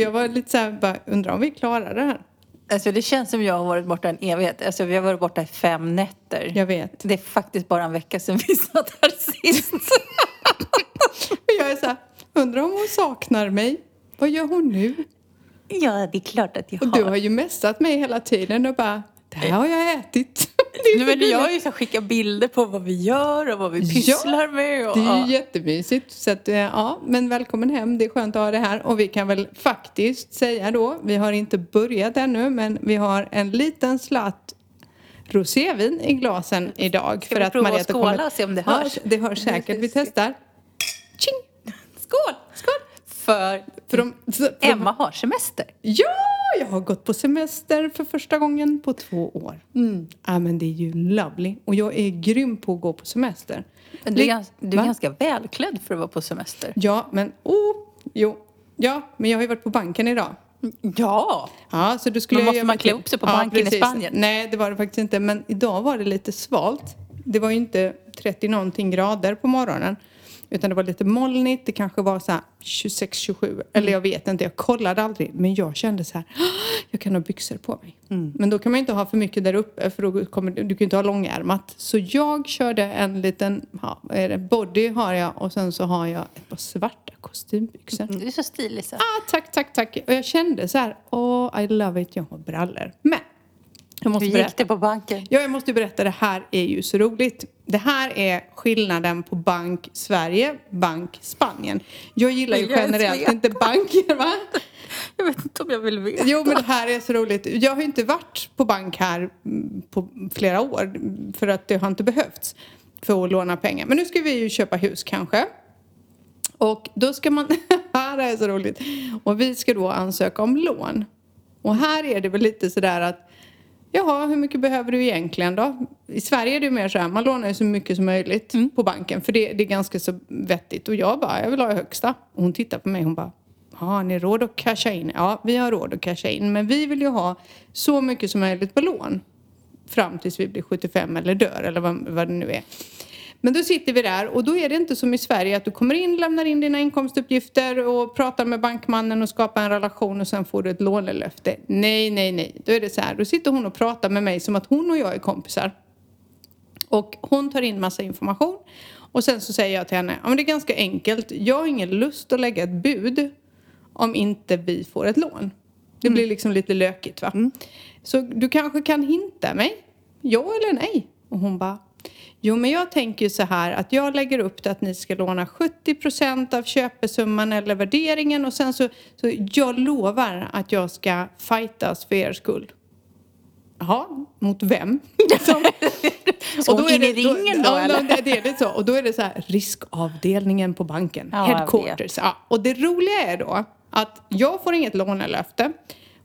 jag var lite så här, bara, undrar om vi klarar det här. Alltså det känns som jag har varit borta en evighet. Alltså vi har varit borta i fem nätter. Jag vet. Det är faktiskt bara en vecka sedan vi satt här sist. Och jag är så här, undrar om hon saknar mig? Vad gör hon nu? ja, det är klart att jag Och har. du har ju messat mig hela tiden och bara, det här har jag ätit. Nej, men jag har ju så skickat bilder på vad vi gör och vad vi pysslar med. Och, Det är ja. ju jättemysigt. Så att, eh, ja, men välkommen hem. Det är skönt att ha det här. Och vi kan väl faktiskt säga då, vi har inte börjat ännu, men vi har en liten slatt rosévin i glasen idag. Ska vi prova att skåla och se om det hörs? Ja, det hörs säkert. Vi testar. Tjing! Skål! Skål! För För de, för Emma har semester. Ja, jag har gått på semester för första gången på två år. Mm. Ja, men det är ju lovely. Och jag är grym på att gå på semester. Du är, gans, du är ganska välklädd för att vara på semester. Ja, men oh, jo. Ja, men jag har ju varit på banken idag. Ja! Ja, så då skulle Men måste man klä upp sig på banken i Spanien? Nej, det var det faktiskt inte. Men idag var det lite svalt. Det var ju inte 30 någonting grader på morgonen. Utan det var lite molnigt. Det kanske var så här 26-27. Eller jag vet inte. Jag kollade aldrig. Men jag kände så här. "Ah, Jag kan ha byxor på mig. Men då kan man inte ha för mycket där uppe. För då kommer, du kan ju inte ha långärmat. Så jag körde en liten ja, body har jag. Och sen så har jag ett par svarta kostymbyxor. Du är så stilig så. Ah, tack, tack, tack. Och jag kände så här, oh, I love it, jag har brallor. Men, jag måste Hur berätta. gick det på banken? Ja, jag måste berätta, det här är ju så roligt. Det här är skillnaden på Bank Sverige, Bank Spanien. Jag gillar ju generellt inte banker, va? Jag vet inte om jag vill veta. Jo, men det här är så roligt. Jag har ju inte varit på bank här mm, på flera år för att det har inte behövts för att låna pengar. Men nu ska vi ju köpa hus kanske. Och då ska man, här är så roligt. Och vi ska då ansöka om lån. Och här är det väl lite sådär att Jaha, hur mycket behöver du egentligen då? I Sverige är det ju mer så här, man lånar ju så mycket som möjligt på banken för det, det är ganska så vettigt. Och jag bara, jag vill ha högsta. Och hon tittar på mig hon bara, har ni råd att casha in? Ja, vi har råd att casha in. Men vi vill ju ha så mycket som möjligt på lån. Fram tills vi blir 75 eller dör eller vad, vad det nu är. Men då sitter vi där och då är det inte som i Sverige att du kommer in, lämnar in dina inkomstuppgifter och pratar med bankmannen och skapar en relation och sen får du ett lånelöfte. Nej, nej, nej. Då är det så här, då sitter hon och pratar med mig som att hon och jag är kompisar. Och hon tar in massa information och sen så säger jag till henne, ja men det är ganska enkelt. Jag har ingen lust att lägga ett bud om inte vi får ett lån. Det blir liksom lite lökigt va. Så du kanske kan hinta mig, ja eller nej? Och hon bara, jo men jag tänker ju så här att jag lägger upp det att ni ska låna 70% av köpesumman eller värderingen och sen så, så jag lovar att jag ska fightas för er skull. Jaha, mot vem? Så Och hon in i ringen då, ja, eller? Det, det är lite så. Och då är det så här, riskavdelningen på banken, Ja, headquarters. Ja. Och det roliga är då att jag får inget lånelöfte.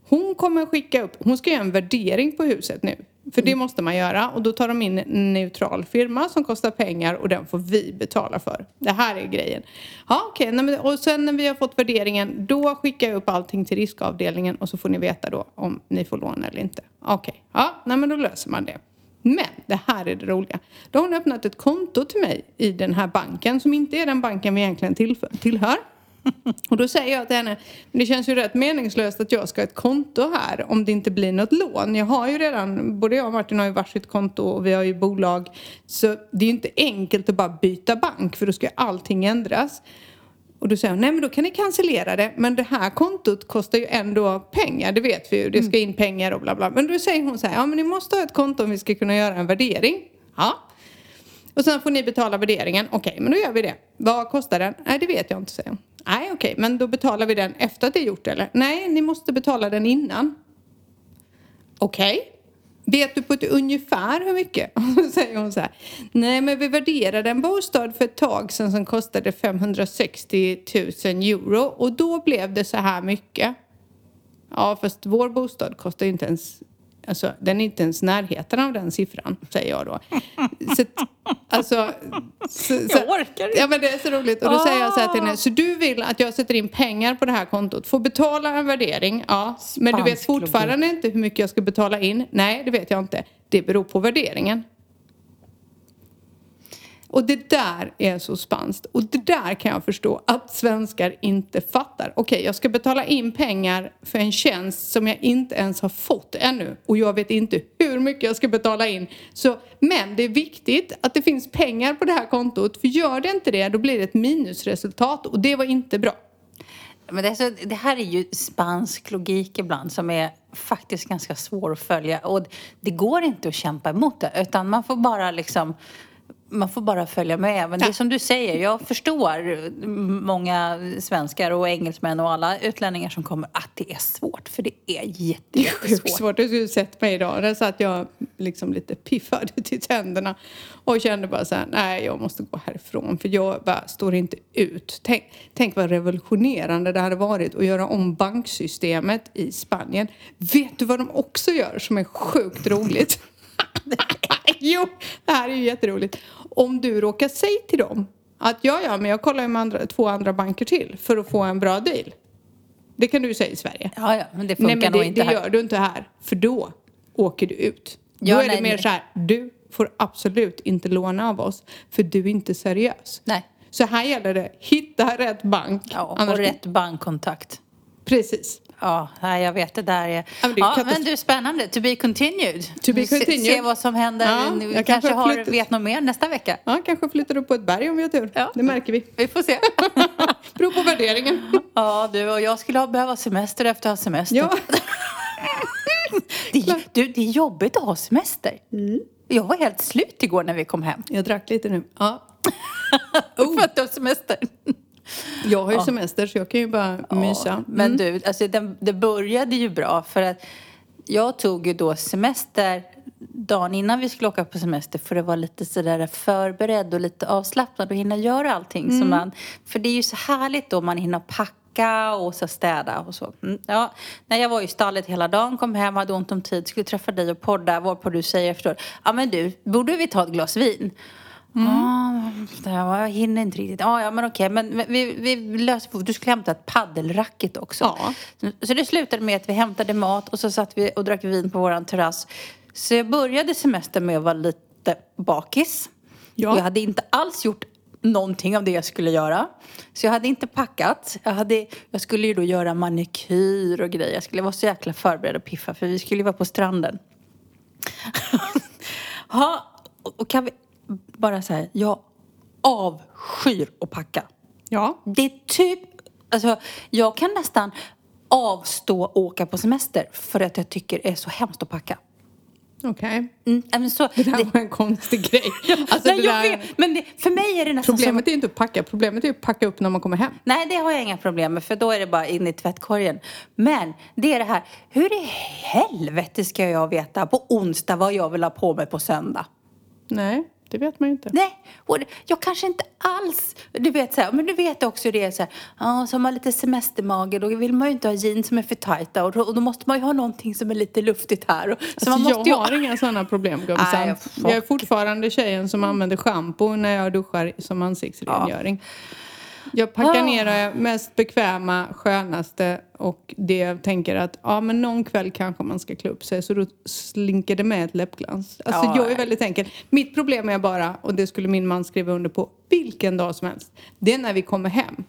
Hon kommer skicka upp, hon ska göra en värdering på huset nu. För det måste man göra och då tar de in en neutral firma som kostar pengar och den får vi betala för. Det här är grejen. Ja men- och sen när vi har fått värderingen då skickar jag upp allting till riskavdelningen och så får ni veta då om ni får lån eller inte. Okej, ja nej, men då löser man det. Men det här är det roliga. Då har hon öppnat ett konto till mig i den här banken som inte är den banken vi egentligen tillhör. Och då säger jag till henne, men det känns ju rätt meningslöst att jag ska ha ett konto här om det inte blir något lån. Jag har ju redan, både jag och Martin har ju varsitt konto och vi har ju bolag. Så det är ju inte enkelt att bara byta bank för då ska ju allting ändras. Och då säger hon, nej men då kan ni cancellera det. Men det här kontot kostar ju ändå pengar, det vet vi ju. Det ska in pengar och bla bla. Men då säger hon så här, ja men ni måste ha ett konto om vi ska kunna göra en värdering. Ja. Och sen får ni betala värderingen. Okej, men då gör vi det. Vad kostar den? Nej, det vet jag inte, säger hon. Nej, okej, men då betalar vi den efter att det är gjort eller? Nej, ni måste betala den innan. Okej. Vet du på ett ungefär hur mycket? Och så säger hon så här. Nej, men vi värderade en bostad för ett tag sedan som kostade 560 000 euro och då blev det så här mycket. Ja, fast vår bostad kostar ju inte ens Alltså, den är inte ens närheten av den siffran, säger jag då. Så, alltså, så, Jag orkar inte. Ja, men det är så roligt. Och då säger jag så här till henne, så du vill att jag sätter in pengar på det här kontot, får betala en värdering, ja. Men du vet fortfarande inte hur mycket jag ska betala in? Nej, det vet jag inte. Det beror på värderingen. Och det där är så spanskt. Och det där kan jag förstå att svenskar inte fattar. Okej, jag ska betala in pengar för en tjänst som jag inte ens har fått ännu. Och jag vet inte hur mycket jag ska betala in. Så, men det är viktigt att det finns pengar på det här kontot. För gör det inte det, då blir det ett minusresultat. Och det var inte bra. Men det, är så, det här är ju spansk logik ibland som är faktiskt ganska svår att följa. Och det går inte att kämpa emot det, utan man får bara liksom man får bara följa med. Men det är som du säger, jag förstår många svenskar och engelsmän och alla utlänningar som kommer att det är svårt. För det är jätte, jättesvårt. svårt. Du skulle sett mig idag. Där satt jag liksom lite piffad till tänderna och kände bara så här, nej jag måste gå härifrån för jag bara står inte ut. Tänk, tänk vad revolutionerande det hade varit att göra om banksystemet i Spanien. Vet du vad de också gör som är sjukt roligt? jo, det här är ju jätteroligt. Om du råkar säga till dem att ja, ja, men jag kollar ju med andra, två andra banker till för att få en bra deal. Det kan du säga i Sverige. Ja, ja, men det funkar nej, men nog det, inte det här. gör du inte här. För då åker du ut. Ja, då är nej, det mer nej. så här, du får absolut inte låna av oss för du är inte seriös. Nej. Så här gäller det, hitta rätt bank. Ja, och Annars- rätt bankkontakt. Precis. Ja, jag vet det där är... Ja, men det är Ja, men du, spännande. To be continued. To be Se- continued. Se vad som händer. Ja, Nu kanske kanske har, flyttat- vet något mer nästa vecka. Ja, kanske flyttar upp på ett berg om vi har tur. Ja. Det märker vi. Vi får se. Beror på värderingen. ja, du och jag skulle ha behöva semester efter att ha semester. Ja. Det, du, det är jobbigt att ha semester. Mm. Jag var helt slut igår när vi kom hem. Jag drack lite nu. Ja. För att du har semester. Jag har ju semester så jag kan ju bara mysa. Mm. Men du, alltså det, det började ju bra för att jag tog ju då semester dagen innan vi skulle åka på semester för att vara lite sådär förberedd och lite avslappnad och hinna göra allting. Mm. Som man, för det är ju så härligt då man hinner packa och så städa och så. Mm, ja, när jag var i stallet hela dagen, kom hem, hade ont om tid, skulle träffa dig och podda, varpå du säger efteråt, ja men du, borde vi ta ett glas vin? Ja, det här, jag hinner inte riktigt. Ja, ja men okej. Men vi, vi löser Du skulle hämta ett paddelracket också. Ja. Så, det slutade med att vi hämtade mat och så satt vi och drack vin på våran terrass. Så jag började semestern med att vara lite bakis. Ja. Jag hade inte alls gjort någonting av det jag skulle göra. Så jag hade inte packat. Jag, hade, jag skulle ju då göra manikyr och grejer. Jag skulle vara så jäkla förberedd och piffa för vi skulle ju vara på stranden. Ja, och och kan vi bara säga, jag avskyr att packa. Ja. Det är typ, alltså jag kan nästan avstå att åka på semester för att jag tycker det är så hemskt att packa. Okej. Mm, men så, Det där det- var en konstig grej. Alltså, nej, jag där, vet, men det, för mig är det nästan som... problemet är inte att packa, problemet är att packa upp när man kommer hem. Nej, det har jag inga problem med för då är det bara in i tvättkorgen. Men det är det här, hur i helvete ska jag veta på onsdag vad jag vill ha på mig på söndag? Nej, det vet man ju inte. Nej, och jag kanske inte alls... Du vet så här, men du vet också det så här, ja, så har man lite semestermage, då vill man ju inte ha jeans som är för tajta och då, och då måste man ju ha någonting som är lite luftigt här. Och, så Alltså, man måste jag ju... har inga sådana problem gumsan. jag- Jag är fortfarande tjejen som använder schampo när jag duschar som ansiktsrengöring. Jag packar Ah. ner det mest bekväma, skönaste och det jag tänker att ja men någon kväll kanske man ska klä upp sig så då slinker det med ett läppglans. Alltså Ja, jag är väldigt enkel. Mitt problem är bara, och det skulle min man skriva under på vilken dag som helst, det är när vi kommer hem.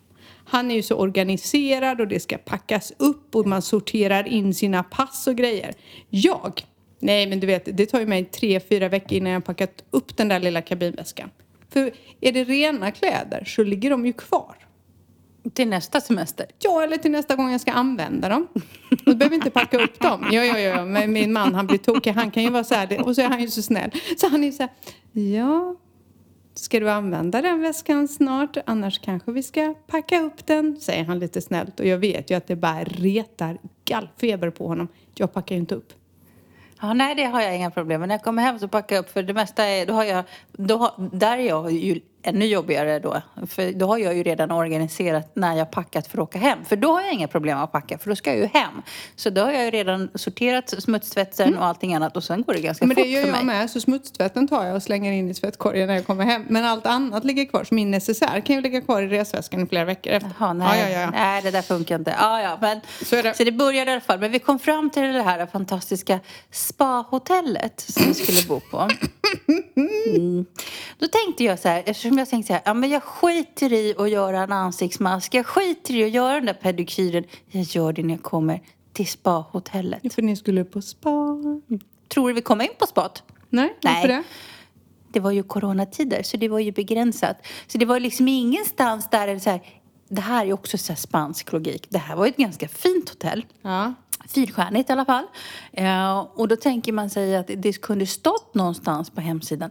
Han är ju så organiserad och det ska packas upp och man sorterar in sina pass och grejer. Jag, nej men du vet, det tar ju mig tre, fyra veckor innan jag har packat upp den där lilla kabinväskan. För är det rena kläder så ligger de ju kvar. Till nästa semester. Ja, eller till nästa gång jag ska använda dem. Då behöver inte packa upp dem. Ja, ja, ja, men min man han blir tokig. Han kan ju vara så här, och så är han ju så snäll. Så han är så här, ja, ska du använda den väskan snart? Annars kanske vi ska packa upp den, säger han lite snällt. Och jag vet ju att det bara retar gallfeber på honom. Jag packar ju inte upp. Ja, nej, det har jag inga problem med. När jag kommer hem så packar jag upp för det mesta är, då har jag, då har, där är jag ju ännu jobbigare då. För då har jag ju redan organiserat när jag packat för att åka hem. För då har jag inga problem att packa, för då ska jag ju hem. Så då har jag ju redan sorterat smutstvätten och allting annat och sen går det ganska Men fort det gör för jag mig. med. Så smutstvätten tar jag och slänger in i tvättkorgen när jag kommer hem. Men allt annat ligger kvar. Så min necessär kan ju ligga kvar i resväskan i flera veckor efter. Jaha, nej, Ja, ja, ja. nej, det där funkar inte. Ja, ja, men, Så det. så det började i alla fall. Men vi kom fram till det här fantastiska spahotellet som vi skulle bo på. Mm. Då tänkte jag så här, eftersom jag tänkte så här, ja men jag skiter i att göra en ansiktsmask, jag skiter i att göra den där pedikyren, jag gör det när jag kommer till spahotellet. För ni skulle på spa. Tror du vi kommer in på spat? Nej, varför Nej. det? Det var ju coronatider, så det var ju begränsat. Så det var liksom ingenstans där det så här, det här är också så här spansk logik. Det här var ju ett ganska fint hotell. Ja. Fyrstjärnigt i alla fall. Eh, och då tänker man sig att det kunde stått någonstans på hemsidan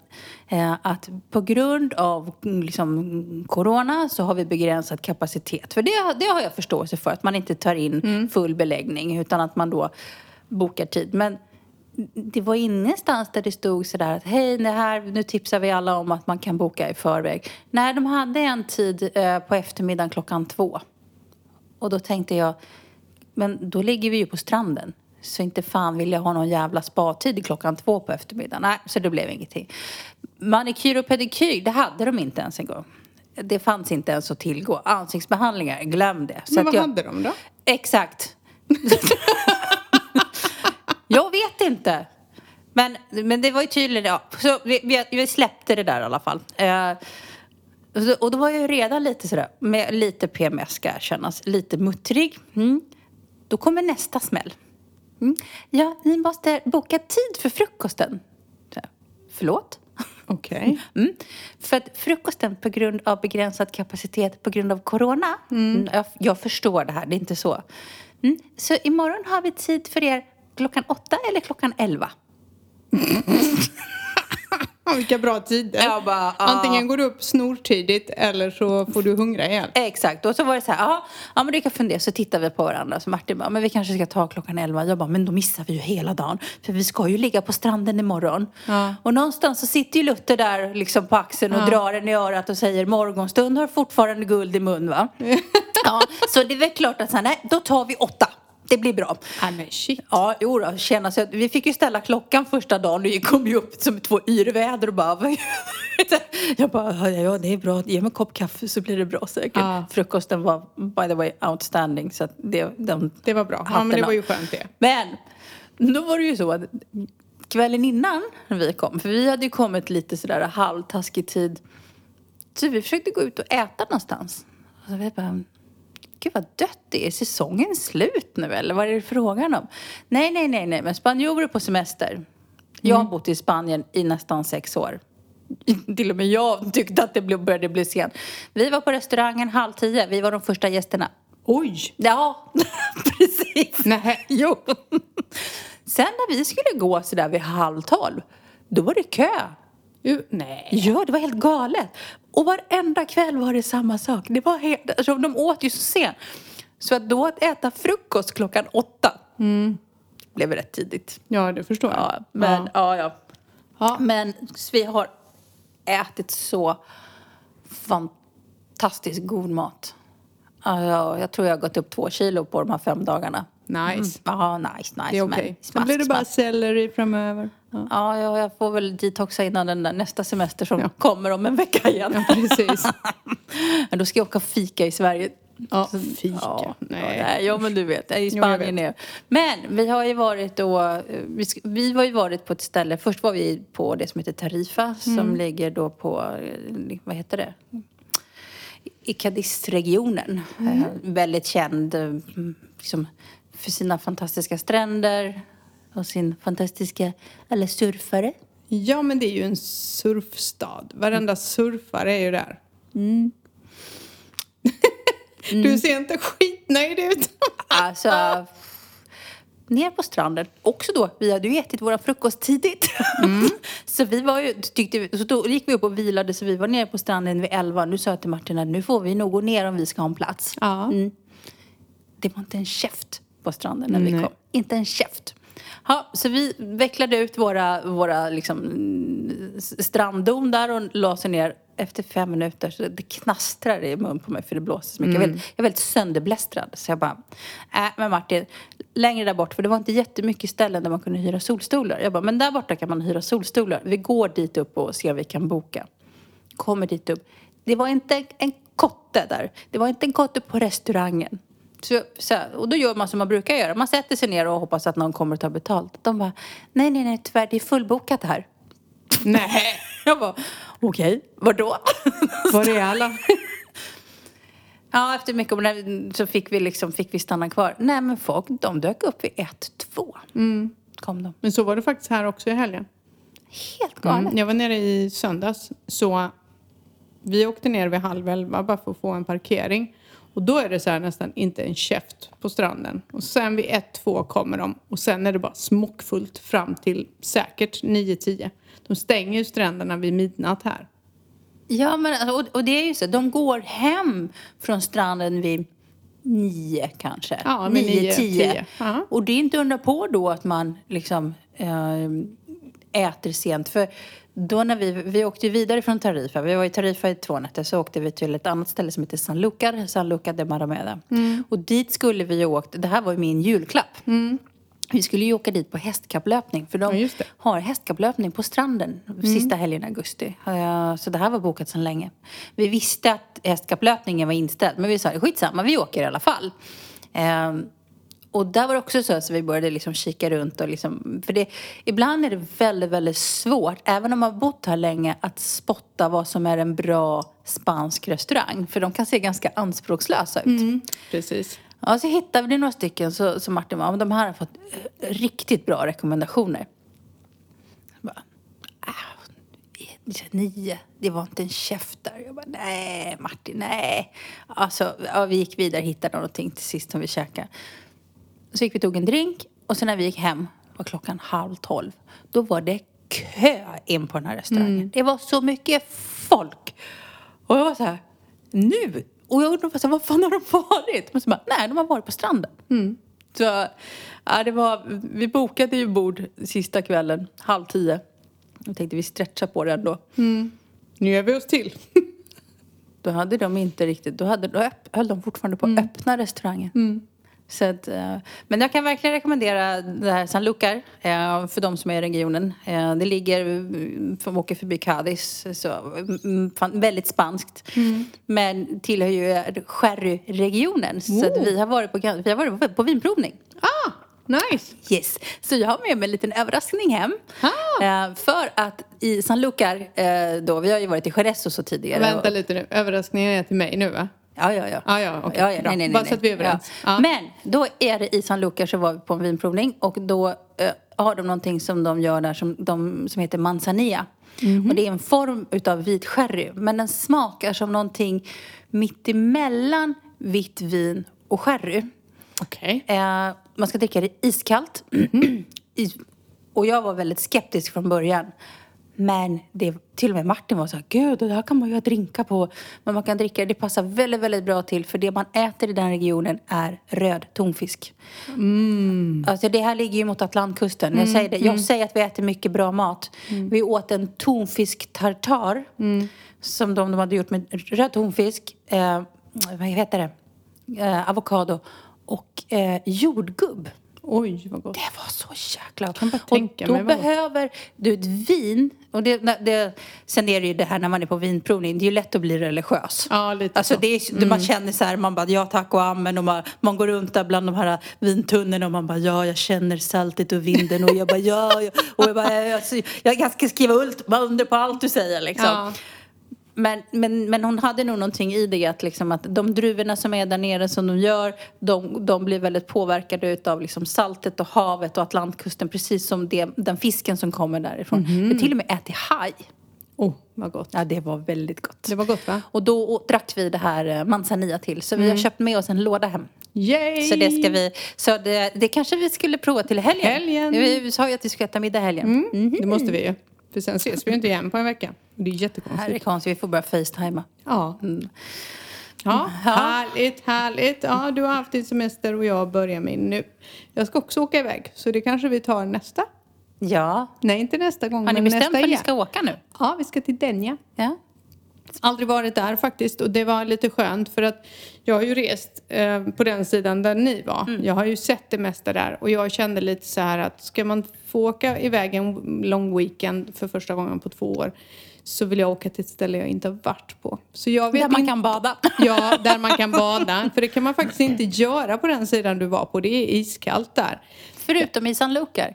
eh, att på grund av mm, liksom, corona så har vi begränsat kapacitet. För det, det har jag förståelse för, att man inte tar in full beläggning utan att man då bokar tid. Men det var ingenstans där det stod sådär att hej, det här, nu tipsar vi alla om att man kan boka i förväg. Nej, de hade en tid eh, på eftermiddagen klockan två. Och då tänkte jag, men då ligger vi ju på stranden. Så inte fan vill jag ha någon jävla spatid klockan två på eftermiddagen. Nej, så det blev ingenting. Manikyr och pedikyr, det hade de inte ens en gång. Det fanns inte ens att tillgå. Ansiktsbehandlingar, glöm det. Så Men vad jag, hade de då? Exakt. jag vet inte. Men, men det var ju tydligen, ja. Så vi, vi, vi släppte det där i alla fall. Eh, och då var jag ju redan lite sådär, med lite PMS ska erkännas, lite muttrig. Mm. Då kommer nästa smäll. Mm. Ja, ni måste boka tid för frukosten. Förlåt? Okej. Mm. För att frukosten på grund av begränsad kapacitet på grund av corona. Mm. Jag, jag förstår det här, det är inte så. Mm. Så imorgon har vi tid för er klockan åtta eller klockan elva. Ja, vilka bra tider. Jag bara. Antingen går du upp snortidigt eller så får du hungra ihjäl. Exakt, och så var det så här, ja, ja men du kan fundera. Så tittar vi på varandra. Så Martin bara, men vi kanske ska ta klockan elva. Jag bara, men då missar vi ju hela dagen. För vi ska ju ligga på stranden imorgon. Ja. Och någonstans så sitter ju Luther där liksom på axeln och Ja. drar en i örat och säger, morgonstund har fortfarande guld i mun va? ja, så det är väl klart att så här, nej, då tar vi åtta. Det blir bra. Ah, men shit. Ja, jo då, känna sig. Vi fick ju ställa klockan första dagen och kom ju upp som två yrväder och bara... Jag bara, ja, ja det är bra, ge mig en kopp kaffe så blir det bra säkert. Ja. Frukosten var by the way outstanding så att det, de, Det var bra. Ja, men det var ju skönt det. Men, då var det ju så att kvällen innan när vi kom, för vi hade ju kommit lite sådär halvtaskig tid, så vi försökte gå ut och äta någonstans. Och så vi bara, gud vad dött det är, säsongen slut nu eller vad är det frågan om? Nej, nej, nej, nej, men spanjorer på semester. Jag har bott i Spanien i nästan sex år. Till och med jag tyckte att det började bli sent. Vi var på restaurangen halv tio, vi var de första gästerna. Oj! Ja, precis. Nej. Jo. Sen när vi skulle gå sådär vid halv tolv, då var det kö. Nej. Ja, det var helt galet. Och varenda kväll var det samma sak. Det var helt, alltså, de åt ju så sent. Så att då att äta frukost klockan åtta blev rätt tidigt. Ja, det förstår jag. Ja, men, ja. Ja, Ja. Men vi har ätit så fantastiskt god mat. Ja, jag tror jag har gått upp två kilo på de här fem dagarna. Nice. Ja, nice, nice. Det är okej. men Sen blir det bara selleri framöver. Ja. Ja, ja, jag får väl detoxa innan den där nästa semester som kommer om en vecka igen. Ja, precis. Men då ska jag åka och fika i Sverige. Ja, fika. Ja, Nej. nej. Ja, men du vet. I jag Spanien är Men vi har ju varit då... Vi, vi har ju varit på ett ställe. Först var vi på det som heter Tarifa som ligger då på... Vad heter det? I Cadiz-regionen. Eh, väldigt känd eh, liksom, för sina fantastiska stränder och sin fantastiska... Alla surfare. Ja, men det är ju en surfstad. Varenda surfare är ju där. Mm. Du ser inte skitnöjd ut. Alltså, ner på stranden. Också då, vi hade ju ätit våra frukost tidigt. så vi var ju, tyckte vi, så då gick vi upp och vilade så vi var nere på stranden vid elva. Nu sa jag till Martin att nu får vi nog gå ner om vi ska ha en plats. Ja. Mm. Det var inte en käft på stranden när vi Nej. kom. Inte en käft. Ja, så vi vecklade ut våra, våra liksom, mm, stranddon där och la sig ner. Efter fem minuter så det knastrade i mun på mig för det blåste så mycket. Jag, var, väldigt- jag var väldigt sönderblästrad. Så jag bara, äh, men Martin, längre där bort, för det var inte jättemycket ställen där man kunde hyra solstolar. Jag bara, men där borta kan man hyra solstolar. Vi går dit upp och ser om vi kan boka. Kommer dit upp. Det var inte en kotte där. Det var inte en kotte på restaurangen. Så, så, och då gör man som man brukar göra. Man sätter sig ner och hoppas att någon kommer att ta betalt. De bara, nej, nej, nej, tyvärr, det är fullbokat här. Nej, Jag bara, okej, vadå? var är alla? Ja, efter mycket om det så fick vi, liksom, fick vi stanna kvar. Nej, men folk de dök upp vid ett, två. Kom de. Men så var det faktiskt här också i helgen. Helt galet. Mm. Jag var nere i söndags så vi åkte ner vid halv elva bara för att få en parkering. Och då är det så här nästan inte en käft på stranden. Och sen vid ett, två kommer de och sen är det bara smockfullt fram till säkert nio, tio. De stänger ju stränderna vid midnatt här. Ja, men och, och det är ju så. De går hem från stranden vid nio kanske. Ja, vid nio, tio. Ja. Och det är inte undra på då att man liksom eh, äter sent. För då när vi, vi åkte vidare från Tarifa, vi var i Tarifa i två nätter, så åkte vi till ett annat ställe som heter San Lucar, San Lucar de Marameda. Mm. Och dit skulle vi åkt, det här var ju min julklapp. Vi skulle ju åka dit på hästkapplöpning för de Ja, har hästkapplöpning på stranden sista helgen i augusti. Eh, Så det här var bokat sedan länge. Vi visste att hästkapplöpningen var inställd men vi sa skitsamma, vi åker i alla fall. Och där var det också så att vi började liksom kika runt och liksom, för det, ibland är det väldigt, väldigt svårt, även om man har bott här länge, att spotta vad som är en bra spansk restaurang. För de kan se ganska anspråkslösa ut. Precis. Ja, så hittade vi några stycken så, så Martin var, "Ja, men de här har fått eh, riktigt bra rekommendationer. Jag bara, ah, nio, det var inte en käft där. Jag bara, nej Martin, nej. Alltså, ja, vi gick vidare, hittade någonting till sist som vi käkade. Så gick vi och tog en drink och sen när vi gick hem var klockan halv tolv. Då var det kö in på den här restaurangen. Det var så mycket folk. Och jag var så här, nu? Och jag undrade, så här, vad fan har de varit? Men så bara, nej, de har varit på stranden. Så, ja, det var, vi bokade ju bord sista kvällen, halv tio. Jag tänkte vi stretchar på det ändå. Nu gör vi oss till. Då hade de inte riktigt, då, hade, då höll de fortfarande på att öppna restaurangen. Så att, eh, men jag kan verkligen rekommendera det här San Lucar eh, för de som är i regionen. Eh, Det ligger, mm, som åker förbi Cadiz, så mm, väldigt spanskt. Men tillhör ju sherryregionen. Så att vi har varit på, vi har varit på, vinprovning. Ah, nice. Yes. Så jag har med mig en liten överraskning hem. Ah. För att i San Lucar, då, vi har ju varit i Jerez så tidigare. Vänta lite nu. Överraskningen är till mig nu va? Ja, ja, ja. Ah, ja, okej. ja, ja nej, nej, nej, Bara så att vi är överens. Ja. Men då är det i San Lucar så var vi på en vinprovning och då eh, har de någonting som de gör där som, de, som heter manzanilla. Mhm. Och det är en form utav vit sherry men den smakar som någonting mittemellan vitt vin och sherry. Okej. Eh, man ska dricka det iskallt. Mhm. I, och jag var väldigt skeptisk från början. Men det, till och med Martin var så här, gud det här kan man ju ha drinkar på. Men man kan dricka det, passar väldigt, väldigt bra till. För det man äter i den regionen är röd tonfisk. Alltså det här ligger ju mot Atlantkusten. Jag, säger det. jag säger att vi äter mycket bra mat. Vi åt en tonfisk tartar. Som de, de hade gjort med röd tonfisk. Eh, vad heter det? Eh, avokado och eh, jordgubb. Oj, vad gott. Det var så jäkla kan bara Och tänka då mig gott. behöver du ett vin. Och det, det, sen är det ju det här när man är på vinprovning. Det är ju lätt att bli religiös. Ja, lite Alltså så. det är, det Man känner så här, man bara ja tack och amen. Och man, man går runt där bland de här vintunnorna och man bara ja jag känner saltet och vinden. Och jag bara ja. Och jag bara jag, jag, jag kan skriva under på allt du säger liksom. Ja. Men, men, men hon hade nog någonting i det att, liksom att de druvorna som är där nere som de gör, de, de blir väldigt påverkade av liksom saltet och havet och Atlantkusten precis som det, den fisken som kommer därifrån. Mhm. Vi till och med ätit haj. Oh, vad gott. Ja, det var väldigt gott. Det var gott va? Och då drack vi det här eh, manzanilla till. Så Mm. vi har köpt med oss en låda hem. Yay! Så det ska vi, så det, det kanske vi skulle prova till helgen. Helgen. Vi, sa ju att vi skulle äta middag helgen. Mm, Det måste vi ju. För sen ses vi ju inte igen på en vecka. Det är jättekonstigt. Här är konstigt, vi får börja facetima. Ja. Mm. Ja, härligt, härligt. Ja, du har haft din semester och jag börjar min nu. Jag ska också åka iväg, så det kanske vi tar nästa. Ja. Nej, inte nästa gång, Har ni men bestämt nästa var ni igen. ska åka nu? Ja, vi ska till Denja. Ja. Aldrig varit där faktiskt och det var lite skönt för att jag har ju rest eh, på den sidan där ni var. Mm. Jag har ju sett det mesta där och jag kände lite så här att ska man få åka iväg en lång weekend för första gången på två år så vill jag åka till ett ställe jag inte har varit på. Så jag vet Där man inte- kan bada. Ja, där man kan bada. För det kan man faktiskt inte göra på den sidan du var på. Det är iskallt där. Förutom i San Lucar.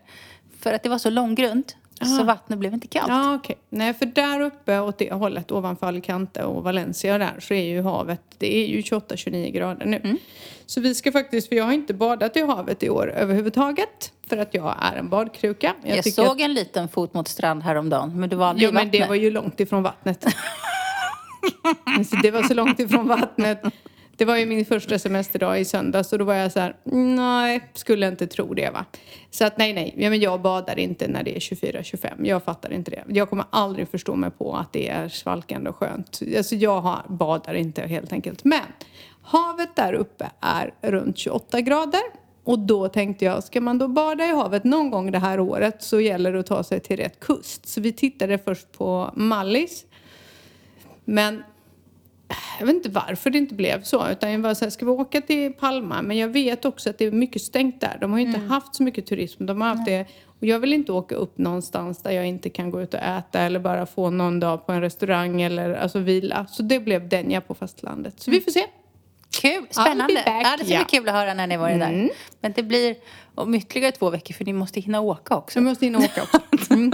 För att det var så långgrunt. Så vattnet blev inte kallt. Ja, okej. Nej, för där uppe åt det hållet, ovanför Alicante och Valencia där, så är ju havet, det är ju 28-29 grader nu. Mm. Så vi ska faktiskt, för jag har inte badat i havet i år överhuvudtaget, för att jag är en badkruka. Jag, tycker såg en liten fot mot strand häromdagen, men du var Att, aldrig jo, men det var ju långt ifrån vattnet. så det var så långt ifrån vattnet. Det var ju min första semesterdag i söndags och då var jag så här, nej, skulle inte tro det va. Så att nej, nej, ja, men jag badar inte när det är 24-25. Jag fattar inte det. Jag kommer aldrig förstå mig på att det är svalkande och skönt. Alltså jag har, badar inte helt enkelt. Men havet där uppe är runt 28 grader. Och då tänkte jag, ska man då bada i havet någon gång det här året så gäller det att ta sig till rätt kust. Så vi tittade först på Mallis. Men jag vet inte varför det inte blev så. Utan jag var så här, ska vi åka till Palma? Men jag vet också att det är mycket stängt där. De har ju inte haft så mycket turism. De har haft det. Och jag vill inte åka upp någonstans där jag inte kan gå ut och äta eller bara få någon dag på en restaurang eller alltså vila. Så det blev Denja på fastlandet. Så vi får se. Kul, spännande. Ja, det ska bli kul att höra när ni varit där. Men det blir om ytterligare två veckor för ni måste hinna åka också. Så vi måste in och åka också. Mm.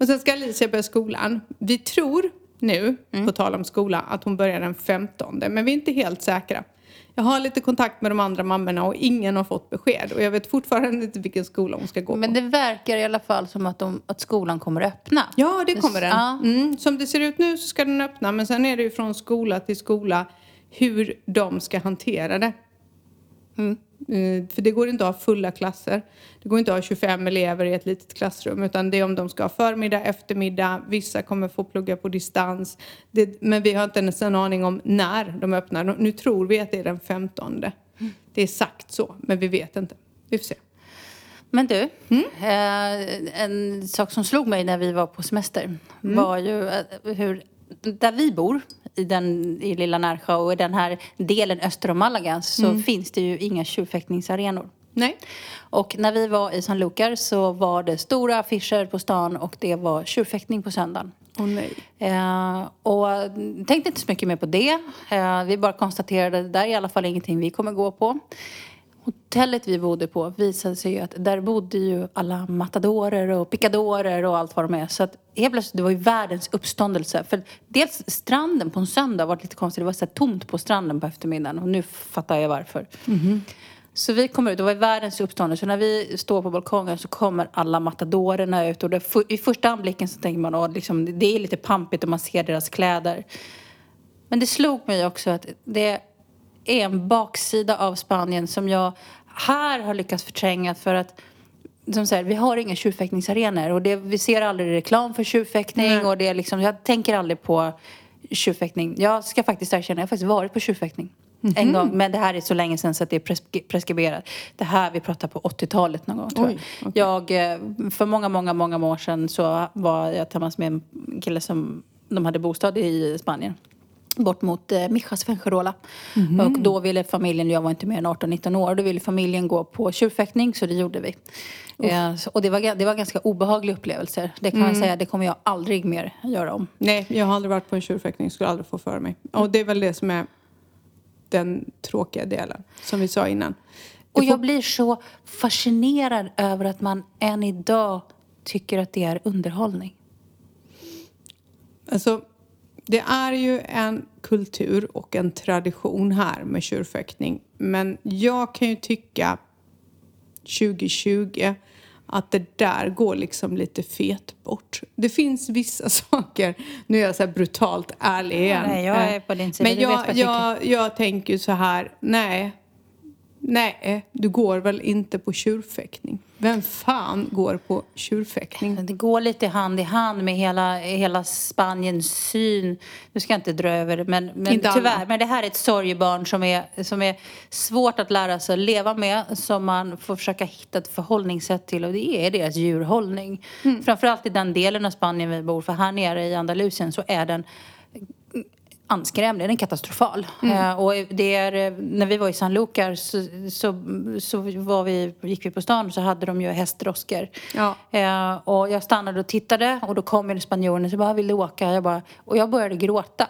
Och sen ska Alicia börja skolan. Vi tror nu, på tal om skola, att hon börjar den 15. Men vi är inte helt säkra. Jag har lite kontakt med de andra mammorna och ingen har fått besked. Och jag vet fortfarande inte vilken skola hon ska gå Men på. det verkar i alla fall som att, de, att skolan kommer att öppna. Ja, det kommer den. Ja. Mm. Som det ser ut nu så ska den öppna. Men sen är det ju från skola till skola hur de ska hantera det. Mm, För det går inte att ha fulla klasser. Det går inte att ha 25 elever i ett litet klassrum. Utan det är om de ska ha förmiddag, eftermiddag. Vissa kommer få plugga på distans. Det, men vi har inte ens en aning om när de öppnar. Nu tror vi att det är den 15. Det är sagt så, men vi vet inte. Vi får se. Men du, eh, en sak som slog mig när vi var på semester var ju eh, hur, där vi bor, i, den, i lilla Närsjö och i den här delen öster om Malaga så finns det ju inga tjurfäktningsarenor. Nej. Och när vi var i San Lucar så var det stora affischer på stan och det var tjurfäktning på söndagen. Åh nej. Eh, och tänkte inte så mycket mer på det. Eh, vi bara konstaterade att det där är i alla fall ingenting vi kommer gå på. Hotellet vi bodde på visade sig ju att där bodde ju alla matadorer och picadorer och allt vad de är. Så att helt plötsligt, det var ju världens uppståndelse. För dels stranden på en söndag var lite konstigt. Det var så tomt på stranden på eftermiddagen och nu fattar jag varför. Så vi kommer ut, det var världens uppståndelse. Så när vi står på balkongen så kommer alla matadorerna ut. Och det, i första anblicken så tänker man att liksom, det är lite pampigt och man ser deras kläder. Men det slog mig också att det är en baksida av Spanien som jag här har lyckats förtränga för att som säger, vi har inga tjurfäktningsarenor och det, vi ser aldrig reklam för tjurfäktning Nej. och det är liksom, jag tänker aldrig på tjurfäktning. Jag ska faktiskt erkänna, jag har faktiskt varit på tjurfäktning en gång, men det här är så länge sedan så att det är presk- preskriberat. Det här vi pratar på 80-talet någon gång tror Oj, jag. Jag, eh, för många, många, många år sedan så var jag tillsammans med en kille som de hade bostad i Spanien. Bort mot eh, Mijas Fuengirola. Och då ville familjen, jag var inte mer än 18-19 år, då ville familjen gå på tjurfäktning så det gjorde vi. Eh, så, och det var, det var ganska obehagliga upplevelser. Det kan jag säga, det kommer jag aldrig mer göra om. Nej, jag har aldrig varit på en tjurfäktning. Skulle aldrig få för mig. Och det är väl det som är den tråkiga delen. Som vi sa innan. Och jag blir så fascinerad över att man än idag tycker att det är underhållning. Alltså, det är ju en kultur och en tradition här med tjurfäktning. Men jag kan ju tycka 2020 att det där går liksom lite fet bort. Det finns vissa saker, nu är jag så brutalt ärlig igen. Nej, jag är på din sida, Men jag, jag jag, jag tänker så här, nej, nej, du går väl inte på tjurfäktning? Vem fan går på tjurfäktning? Det går lite hand i hand med hela, hela Spaniens syn. Nu ska jag inte dra över men, men Inte alla. tyvärr. Men det här är ett sorgebarn som är, som är svårt att lära sig att leva med. Som man får försöka hitta ett förhållningssätt till och det är deras djurhållning. Mm. Framförallt i den delen av Spanien vi bor. För här nere i Andalusien så är den anskrämlig, den är katastrofal. Mm. Eh, och det är, eh, när vi var i San Lucar så, så, så var vi, gick vi på stan så hade de ju hästdroskor. Ja. Eh, och jag stannade och tittade och då kom en spanjoren och så bara, vill du åka? Jag bara, och jag började gråta.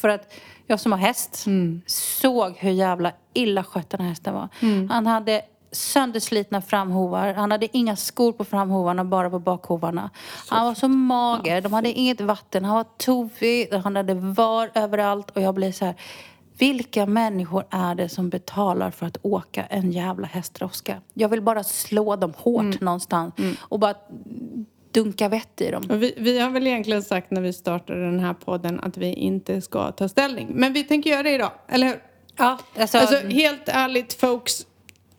För att jag som har häst såg hur jävla illa skött den här hästen var. Han hade sönderslitna framhovar. Han hade inga skor på framhovarna, bara på bakhovarna. Han var så mager. De hade inget vatten. Han var tovig. Han hade var överallt. Och jag blev så här... Vilka människor är det som betalar för att åka en jävla hästdroska? Jag vill bara slå dem hårt Mm. någonstans och bara dunka vett i dem. Vi, vi har väl egentligen sagt när vi startade den här podden att vi inte ska ta ställning. Men vi tänker göra det idag, eller hur? Ja, alltså, Alltså helt ärligt folks.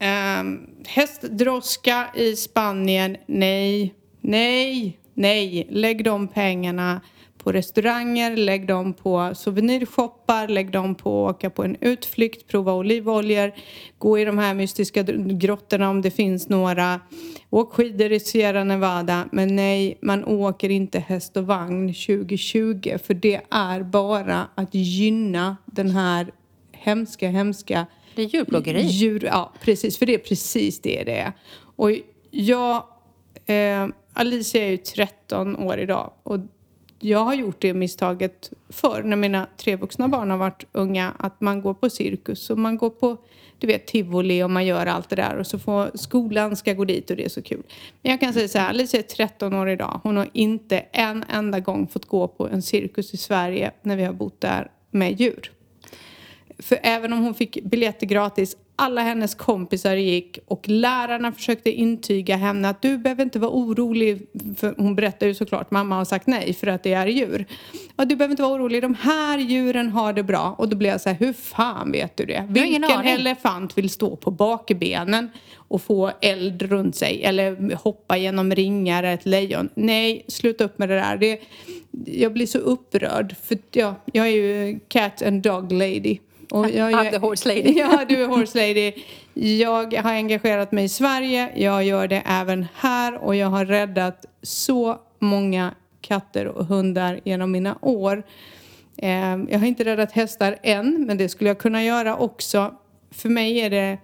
Eh, hästdroska i Spanien, nej, nej, nej. Lägg de pengarna på restauranger, lägg dem på souvenirshoppar, lägg dem på att åka på en utflykt, prova olivoljor, gå i de här mystiska grottorna om det finns några, åk skidor i Sierra Nevada. Men nej, man åker inte häst och vagn 2020 för det är bara att gynna den här hemska, hemska det är djurplågeri. Djur, ja, precis. För det är precis det det är. Och jag... Eh, Alicia är ju 13 år idag. Och jag har gjort det misstaget förr när mina tre vuxna barn har varit unga. Att man går på cirkus och man går på du vet, tivoli och man gör allt det där. Och så får skolan ska gå dit och det är så kul. Men jag kan säga så här, Alicia är 13 år idag. Hon har inte en enda gång fått gå på en cirkus i Sverige när vi har bott där med djur. För även om hon fick biljetter gratis, alla hennes kompisar gick och lärarna försökte intyga henne att du behöver inte vara orolig. För hon berättar ju såklart, mamma har sagt nej för att det är djur. Ja, du behöver inte vara orolig, de här djuren har det bra. Och då blir jag så här, hur fan vet du det? Vilken elefant vill stå på bakbenen och få eld runt sig? Eller hoppa genom ringar, ett lejon? Nej, sluta upp med det där. Det, jag blir så upprörd. För ja, jag är ju cat and dog lady. Och jag I'm the horse lady. Ja, du är horse lady. Jag har engagerat mig i Sverige. Jag gör det även här och jag har räddat så många katter och hundar genom mina år. Eh, Jag har inte räddat hästar än, men det skulle jag kunna göra också. För mig är det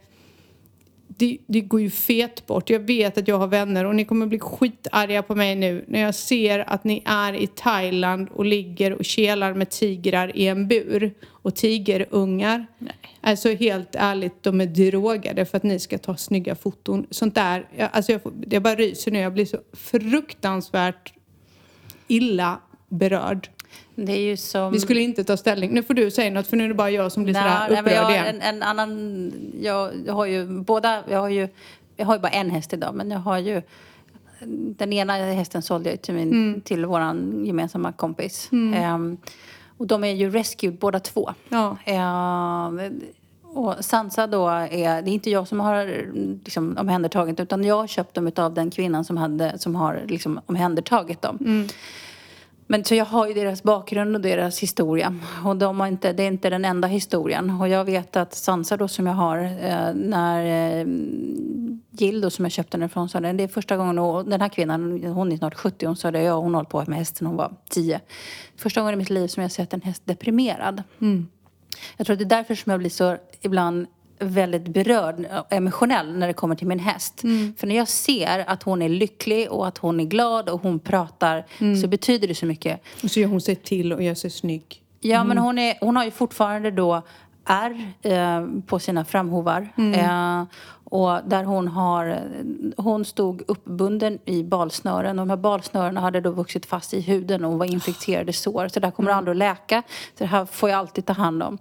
det, det går ju fet bort. Jag vet att jag har vänner och ni kommer bli skitarga på mig nu när jag ser att ni är i Thailand och ligger och kelar med tigrar i en bur. Och tigerungar. Nej. Alltså helt ärligt, de är drogade för att ni ska ta snygga foton. Sånt där, jag, alltså jag, får, jag bara ryser nu. Jag blir så fruktansvärt illa berörd. Det är ju som... Vi skulle inte ta ställning. Nu får du säga något för nu är det bara jag som blir sådär Nej, nej, men upprörd jag, igen. en, en annan... Jag, jag har ju båda... Jag har ju, jag har ju bara en häst idag, men jag har ju... Den ena hästen sålde jag till, min, Mm. till vår gemensamma kompis. Ehm, och de är ju rescued båda två. Ja. Ehm, och Sansa då är, det är inte jag som har liksom, omhändertagit utan jag har köpt dem av den kvinnan som, hade, som har liksom, omhändertagit dem. Mm. Men så jag har ju deras bakgrund och deras historia. Och de har inte, det är inte den enda historien. Och jag vet att Sansa då som jag har, eh, när eh, Jill då som jag köpte den ifrån sa det, det är första gången, och den här kvinnan, hon är snart 70, hon sa det, ja hon har hållit på med hästen hon var 10. Första gången i mitt liv som jag sett en häst deprimerad. Jag tror att det är därför som jag blir så ibland väldigt berörd emotionell när det kommer till min häst. För när jag ser att hon är lycklig och att hon är glad och hon pratar så betyder det så mycket. Och så gör hon sig till och gör sig snygg. Ja, men hon, är, hon har ju fortfarande då ärr eh, på sina framhovar. Eh, och där hon har... Hon stod uppbunden i balsnören. Och de här balsnörena hade då vuxit fast i huden och var infekterade sår. Så det här kommer aldrig att läka. Så det här får jag alltid ta hand om.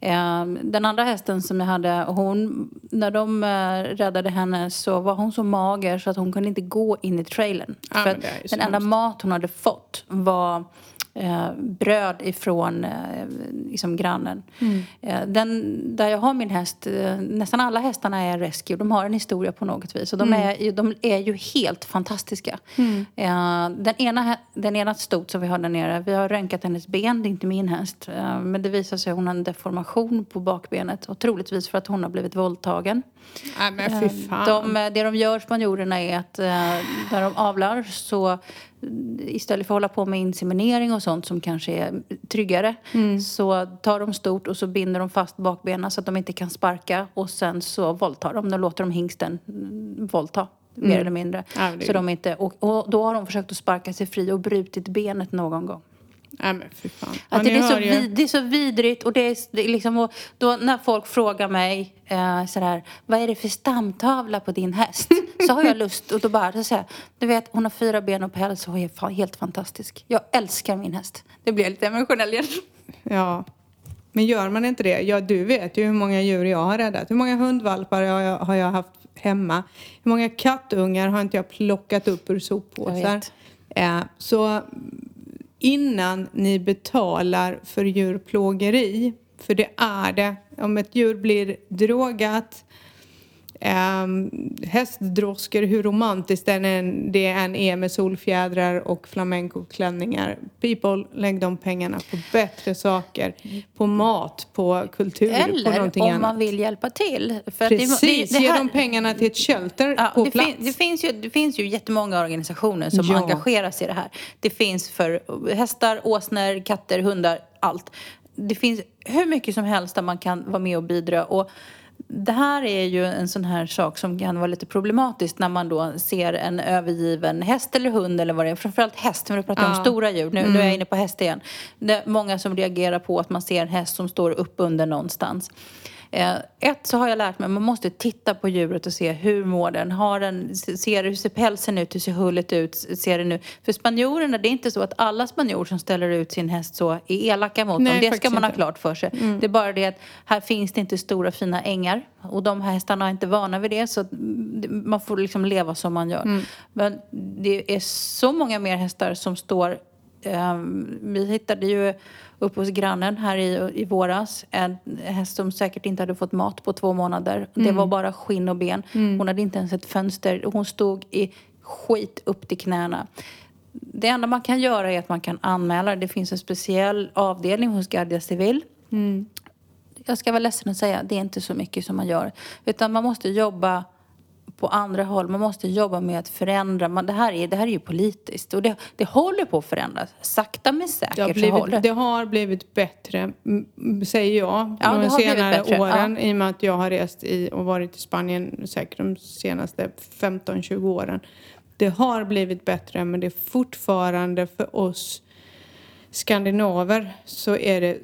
Eh, den andra hästen som jag hade, hon, när de eh, räddade henne så var hon så mager så att hon kunde inte gå in i trailern. Ja, För den enda mat hon hade fått var eh, bröd ifrån eh, liksom grannen. Eh, den, där jag har min häst, eh, nästan alla hästarna är rescue. De har en historia på något vis. Och de, är, ju- de är ju helt fantastiska. Eh, den, ena, den ena stot som vi har där nere, vi har röntgat hennes ben. Det är inte min häst. Eh, men det visar sig att hon har en deformation på bakbenet. Och troligtvis för att hon har blivit våldtagen. Nej men fy fan. De, det de gör spanjorerna är att när de avlar så istället för att hålla på med inseminering och sånt som kanske är tryggare så tar de stort och så binder de fast bakbenen så att de inte kan sparka och sen så våldtar de. Då låter de hingsten mm, våldta. Mer eller mindre. Ja, så de inte, och, och då har de försökt att sparka sig fri och brutit benet någon gång. Nej men fy fan. Att det, är så vid, det är så vidrigt och det är, det är liksom, och då när folk frågar mig eh, sådär, vad är det för stamtavla på din häst? Så har jag lust och då bara, så säger jag, du vet hon har fyra ben och päls och är helt fantastisk. Jag älskar min häst. Det blir lite emotionell igen. Ja. Men gör man inte det? Ja, du vet ju hur många djur jag har räddat. Hur många hundvalpar har jag, har jag haft hemma? Hur många kattungar har inte jag plockat upp ur soppåsar? Eh, så innan ni betalar för djurplågeri, för det är det, om ett djur blir drogat, Um, hästdroskor, hur romantiskt den än, det än är med solfjädrar och flamencoklänningar. People, lägg de pengarna på bättre saker. På mat, på kultur, på Eller någonting om annat. man vill hjälpa till. För Precis, det, det, ge här- de pengarna till ett shelter Ja, på det, plats. fin, det, finns ju, det finns ju jättemånga organisationer som Ja. engagerar sig i det här. Det finns för hästar, åsnor, katter, hundar, allt. Det finns hur mycket som helst där man kan vara med och bidra. Och det här är ju en sån här sak som kan vara lite problematiskt när man då ser en övergiven häst eller hund eller vad det är. Framförallt häst, för vi pratar om Ja. stora djur. Nu, nu är jag inne på häst igen. Det är många som reagerar på att man ser en häst som står uppbunden någonstans. Eh, ett så har jag lärt mig att man måste titta på djuret och se hur mår den. Har den ser, hur ser pälsen ut? Hur ser hullet ut? Ser det nu? För spanjorerna, det är inte så att alla spanjorer som ställer ut sin häst så är elaka mot Nej, dem. Det ska man ha inte. klart för sig. Det är bara det att här finns det inte stora fina ängar. Och de här hästarna är inte vana vid det. Så man får liksom leva som man gör. Men det är så många mer hästar som står vi hittade ju uppe hos grannen här i, i våras en häst som säkert inte hade fått mat på två månader. Det var bara skinn och ben. Hon hade inte ens ett fönster. Hon stod i skit upp till knäna. Det enda man kan göra är att man kan anmäla. Det finns en speciell avdelning hos Guardia Civil. Jag ska vara ledsen att säga, det är inte så mycket som man gör. Utan man måste jobba på andra håll. Man måste jobba med att förändra. Man, det, här är, det här är ju politiskt och det, det håller på att förändras. Sakta men säkert Det har, så håller blivit, det har blivit bättre, säger jag, Ja, de blivit senare åren. I och med att jag har rest i och varit i Spanien säkert de senaste 15-20 åren. Det har blivit bättre, men det är fortfarande för oss skandinaver så är det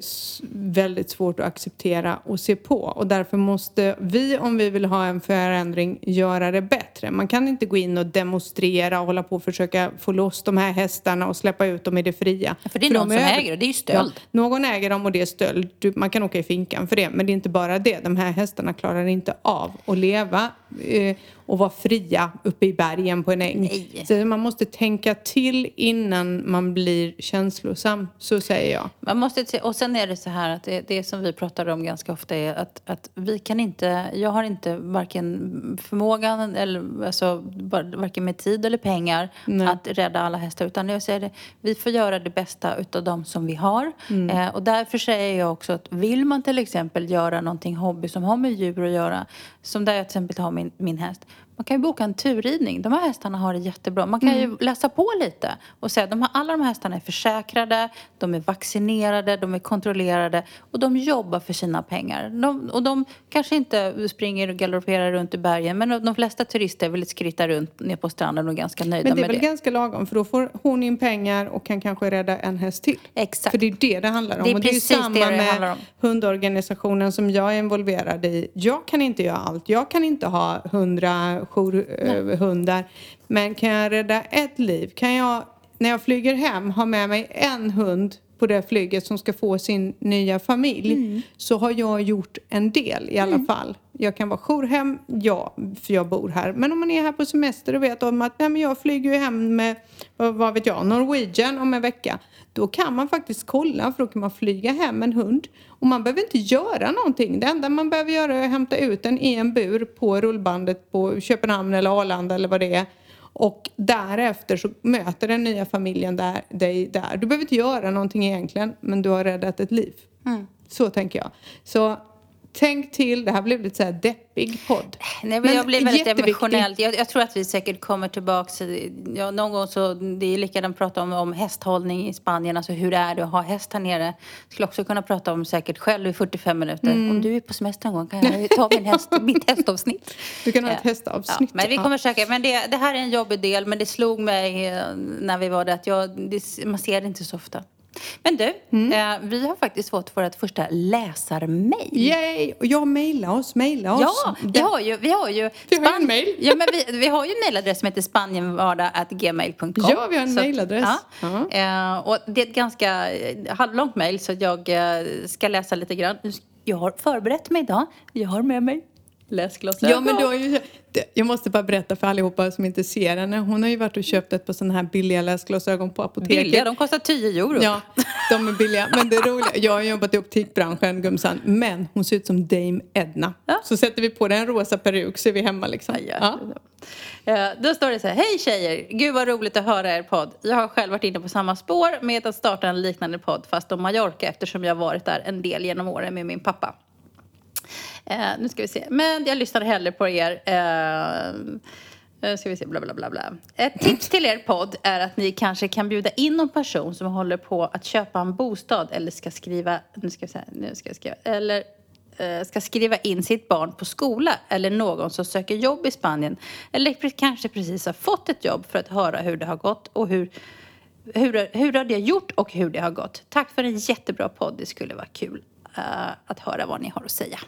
väldigt svårt att acceptera och se på. Och därför måste vi, om vi vill ha en förändring, göra det bättre. Man kan inte gå in och demonstrera och hålla på och försöka få loss de här hästarna och släppa ut dem i det fria. För det är de någon som över- äger det. Det är ju stöld. Ja, någon äger dem och det är stöld. Du, man kan åka i finkan för det. Men det är inte bara det. De här hästarna klarar inte av att leva eh, och vara fria uppe i bergen på en äng. Nej. Så man måste tänka till innan man blir känslosam. Så säger jag. Man måste, och sen är det så här att det, det som vi pratar om ganska ofta är att, att vi kan inte, jag har inte varken förmågan eller alltså, var- varken med tid eller pengar att rädda alla hästar. Utan jag säger det, vi får göra det bästa utav de som vi har. Eh, och därför säger jag också att vill man till exempel göra någonting hobby som har med djur att göra, som där jag till exempel har min, min häst. Man kan ju boka en turridning. De här hästarna har det jättebra. Man kan ju läsa på lite och säga att alla de här hästarna är försäkrade, de är vaccinerade, de är kontrollerade och de jobbar för sina pengar. De, och de kanske inte springer och galopperar runt i bergen men de, flesta turister vill skritta runt ner på stranden och är ganska nöjda Men det är med väl det. ganska lagom för då får hon in pengar och kan kanske rädda en häst till. Exakt. För det är det det handlar om. Det är och det är ju samma det det med hundorganisationen som jag är involverad i. Jag kan inte göra allt. Jag kan inte ha hundra jourhundar. Men kan jag rädda ett liv? Kan jag, när jag flyger hem, ha med mig en hund på det flyget som ska få sin nya familj Mm. så har jag gjort en del i alla fall. Jag kan vara jourhem, ja, för jag bor här. Men om man är här på semester och vet om att nej, men jag flyger ju hem med, vad, vad vet jag, Norwegian om en vecka. Då kan man faktiskt kolla, för då kan man flyga hem en hund. Och man behöver inte göra någonting. Det enda man behöver göra är att hämta ut den i en bur på rullbandet på Köpenhamn eller Arlanda eller vad det är. Och därefter så möter den nya familjen där, dig där. Du behöver inte göra någonting egentligen, men du har räddat ett liv. Så tänker jag. Så tänk till. Det här blev lite så här deppig podd. Nej, men jag blir väldigt emotionell. Jag, jag tror att vi säkert kommer tillbaka. Ja, någon gång så, det är likadant att prata om, om hästhållning i Spanien. Alltså hur är det att ha häst här nere? Skulle också kunna prata om säkert själv i 45 minuter. Mm. Om du är på semester någon gång kan jag ta min häst, mitt hästavsnitt. Du kan ha ett hästavsnitt. Ja, men vi kommer säkert, men det, det här är en jobbig del. Men det slog mig eh, när vi var där att jag, det, man ser det inte så ofta. Men du, Mm. eh, vi har faktiskt fått vårt första läsarmail. Yay! Och jag mejla oss, mejla oss. Ja, vi har ju, vi har ju, Vi har ju en mail. Ja, men vi, vi har ju en mailadress som heter spanienvardag.gmail.com. Ja, vi har en mailadress. Ja. Eh, och det är ett ganska eh, halvlångt mejl så jag eh, ska läsa lite grann. Jag har förberett mig idag. Jag har med mig läsglasögon. Ja, men du har ju, jag måste bara berätta för allihopa som inte ser henne. Hon har ju varit och köpt ett par sådana här billiga läsglasögon på apoteket. Billiga, de kostar 10 euro. Ja, de är billiga. Men det roliga, jag har jobbat i optikbranschen, Gumsan, men hon ser ut som Dame Edna. Ja. Så sätter vi på den en rosa peruk så är vi hemma liksom. Ja. Eh, Då står det så här, hej tjejer! Gud vad roligt att höra er podd. Jag har själv varit inne på samma spår med att starta en liknande podd fast om Mallorca eftersom jag varit där en del genom åren med min pappa. Eh, nu ska vi se. Men jag lyssnar hellre på er. Eh, nu ska vi se, bla bla bla bla. Ett tips till er podd är att ni kanske kan bjuda in någon person som håller på att köpa en bostad eller ska skriva, nu ska vi se, nu ska jag skriva, eller eh, ska skriva in sitt barn på skola eller någon som söker jobb i Spanien eller kanske precis har fått ett jobb för att höra hur det har gått och hur hur, hur har det gjort och hur det har gått? Tack för en jättebra podd. Det skulle vara kul uh, att höra vad ni har att säga.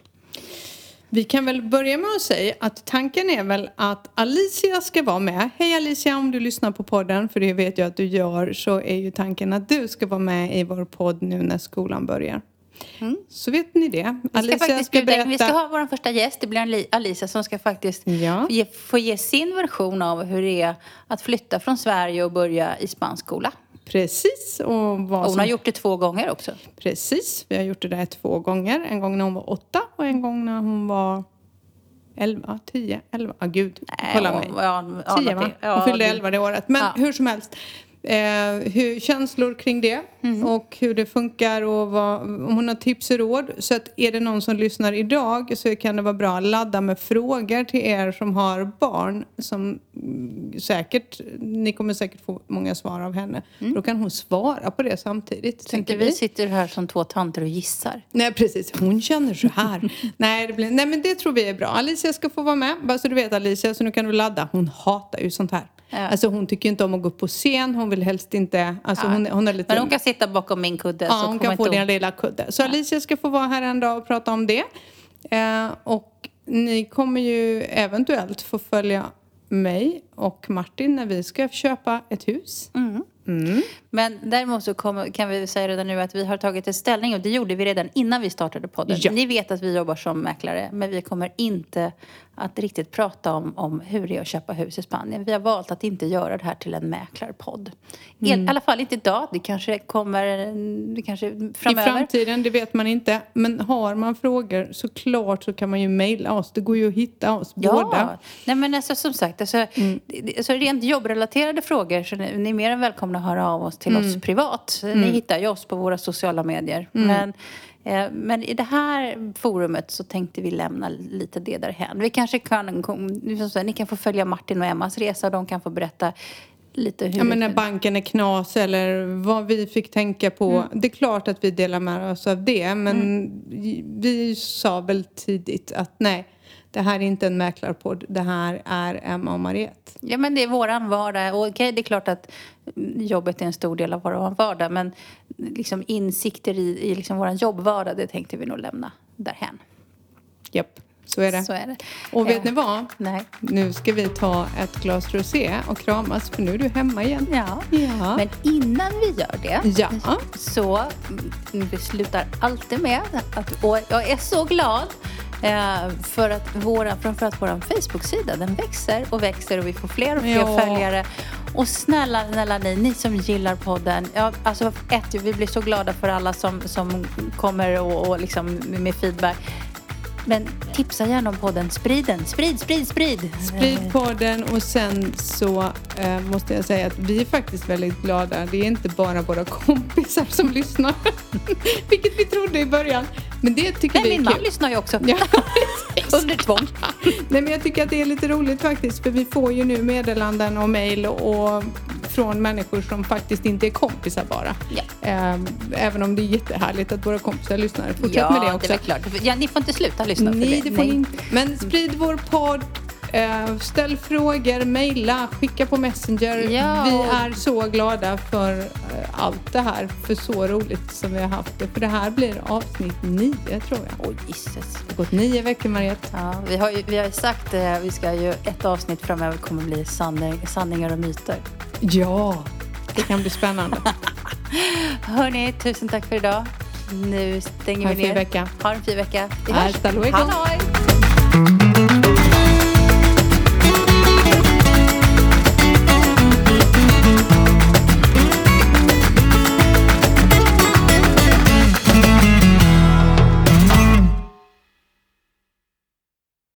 Vi kan väl börja med att säga att tanken är väl att Alicia ska vara med. Hej Alicia om du lyssnar på podden, för det vet jag att du gör, så är ju tanken att du ska vara med i vår podd nu när skolan börjar. Så vet ni det. Mm. Vi ska faktiskt ska in, vi ska berätta. ha vår första gäst. Det blir Ali- Alicia som ska faktiskt Ja. ge, få ge sin version av hur det är att flytta från Sverige och börja i spansk skola. Precis. Och vad hon som... har gjort det två gånger också. Precis. Vi har gjort det där två gånger. En gång när hon var åtta och en gång när hon var elva, tio, elva. Ah, gud, kolla hon- mig. ja, ja, Tio va? Hon fyllde elva det året. Men Ja. hur som helst. Eh, hur, känslor kring det Mm. och hur det funkar och vad, om hon har tips och råd. Så att är det någon som lyssnar idag så kan det vara bra att ladda med frågor till er som har barn som mm, säkert, ni kommer säkert få många svar av henne. Då kan hon svara på det samtidigt. Så tänker inte vi sitter här som två tanter och gissar. Nej precis, hon känner så här. nej, det blir, nej men det tror vi är bra. Alicia ska få vara med, bara så du vet Alicia, så nu kan du ladda. Hon hatar ju sånt här. Ja. Alltså hon tycker inte om att gå upp på scen, hon vill helst inte, alltså hon, hon är lite... Men hon kan sitta bakom min kudde. ja, så hon kan få din lilla kudde. Så Alicia ska få vara här en dag och prata om det. Eh, och ni kommer ju eventuellt få följa mig och Martin när vi ska köpa ett hus. Mm. Men däremot så kommer, kan vi säga redan nu att vi har tagit en ställning och det gjorde vi redan innan vi startade podden. Ja. Ni vet att vi jobbar som mäklare men vi kommer inte att riktigt prata om, om hur det är att köpa hus i Spanien. Vi har valt att inte göra det här till en mäklarpodd. I Mm. alla fall inte idag. Det kanske kommer det kanske framöver. I framtiden, det vet man inte. Men har man frågor så klart så kan man ju mejla oss. Det går ju att hitta oss båda. Ja, nej men alltså som sagt, alltså, Mm. alltså rent jobbrelaterade frågor så ni, ni är mer än välkomna att höra av oss till Mm. oss privat. Ni hittar ju oss på våra sociala medier. Men, eh, men i det här forumet så tänkte vi lämna lite det därhän. Vi kanske kan, ni kan få följa Martin och Emmas resa. De kan få berätta lite hur... Ja, men när banken är knas eller vad vi fick tänka på. Mm. Det är klart att vi delar med oss av det. Men vi sa väl tidigt att nej, det här är inte en mäklarpodd. Det här är Emma och Mariette. Ja, men det är våran vardag. Och okej, det är klart att jobbet är en stor del av vår vardag. Men liksom insikter i, i liksom vår jobbvardag, det tänkte vi nog lämna därhän. Japp, så är det. Så är det. Och vet Eh, ni vad? Nej. Nu ska vi ta ett glas rosé och kramas för nu är du hemma igen. Ja. Ja. Men innan vi gör det Ja. så vi slutar alltid med att, och jag är så glad för att våra, framförallt vår Facebook-sida, den växer och växer och vi får fler och fler Ja. följare. Och snälla, snälla ni, ni som gillar podden. Ja, alltså ett, vi blir så glada för alla som, som kommer och, och liksom med feedback. Men tipsa gärna om podden. Sprid den. Sprid, sprid, sprid. Sprid podden och sen så eh, måste jag säga att vi är faktiskt väldigt glada. Det är inte bara våra kompisar som lyssnar. Vilket vi trodde i början. Men det tycker Nej, vi min är man kul. lyssnar ju också. Ja, Under tvång. Nej men jag tycker att det är lite roligt faktiskt för vi får ju nu meddelanden och mejl och, från människor som faktiskt inte är kompisar bara. Ja. Ehm, även om det är jättehärligt att våra kompisar lyssnar. Fortsätt ja, med det också. är väl klart. Ja, ni får inte sluta lyssna för Nej, det. det får ni inte. Men sprid vår podd. Eh, ställ frågor, mejla, skicka på Messenger. Ja, Vi är så glada för eh, allt det här. För så roligt som vi har haft det. För det här blir avsnitt nio tror jag. Oj, gisses. Det har gått nio veckor Mariette. Ja, vi har ju vi har sagt det, vi ska ju, ett avsnitt framöver kommer bli sanning, sanningar och myter. Ja, det kan bli spännande. Hörni, tusen tack för idag. Nu stänger Ha en vi fin ner. vecka. Ha en fin vecka. Vi Hasta luego. Halloj!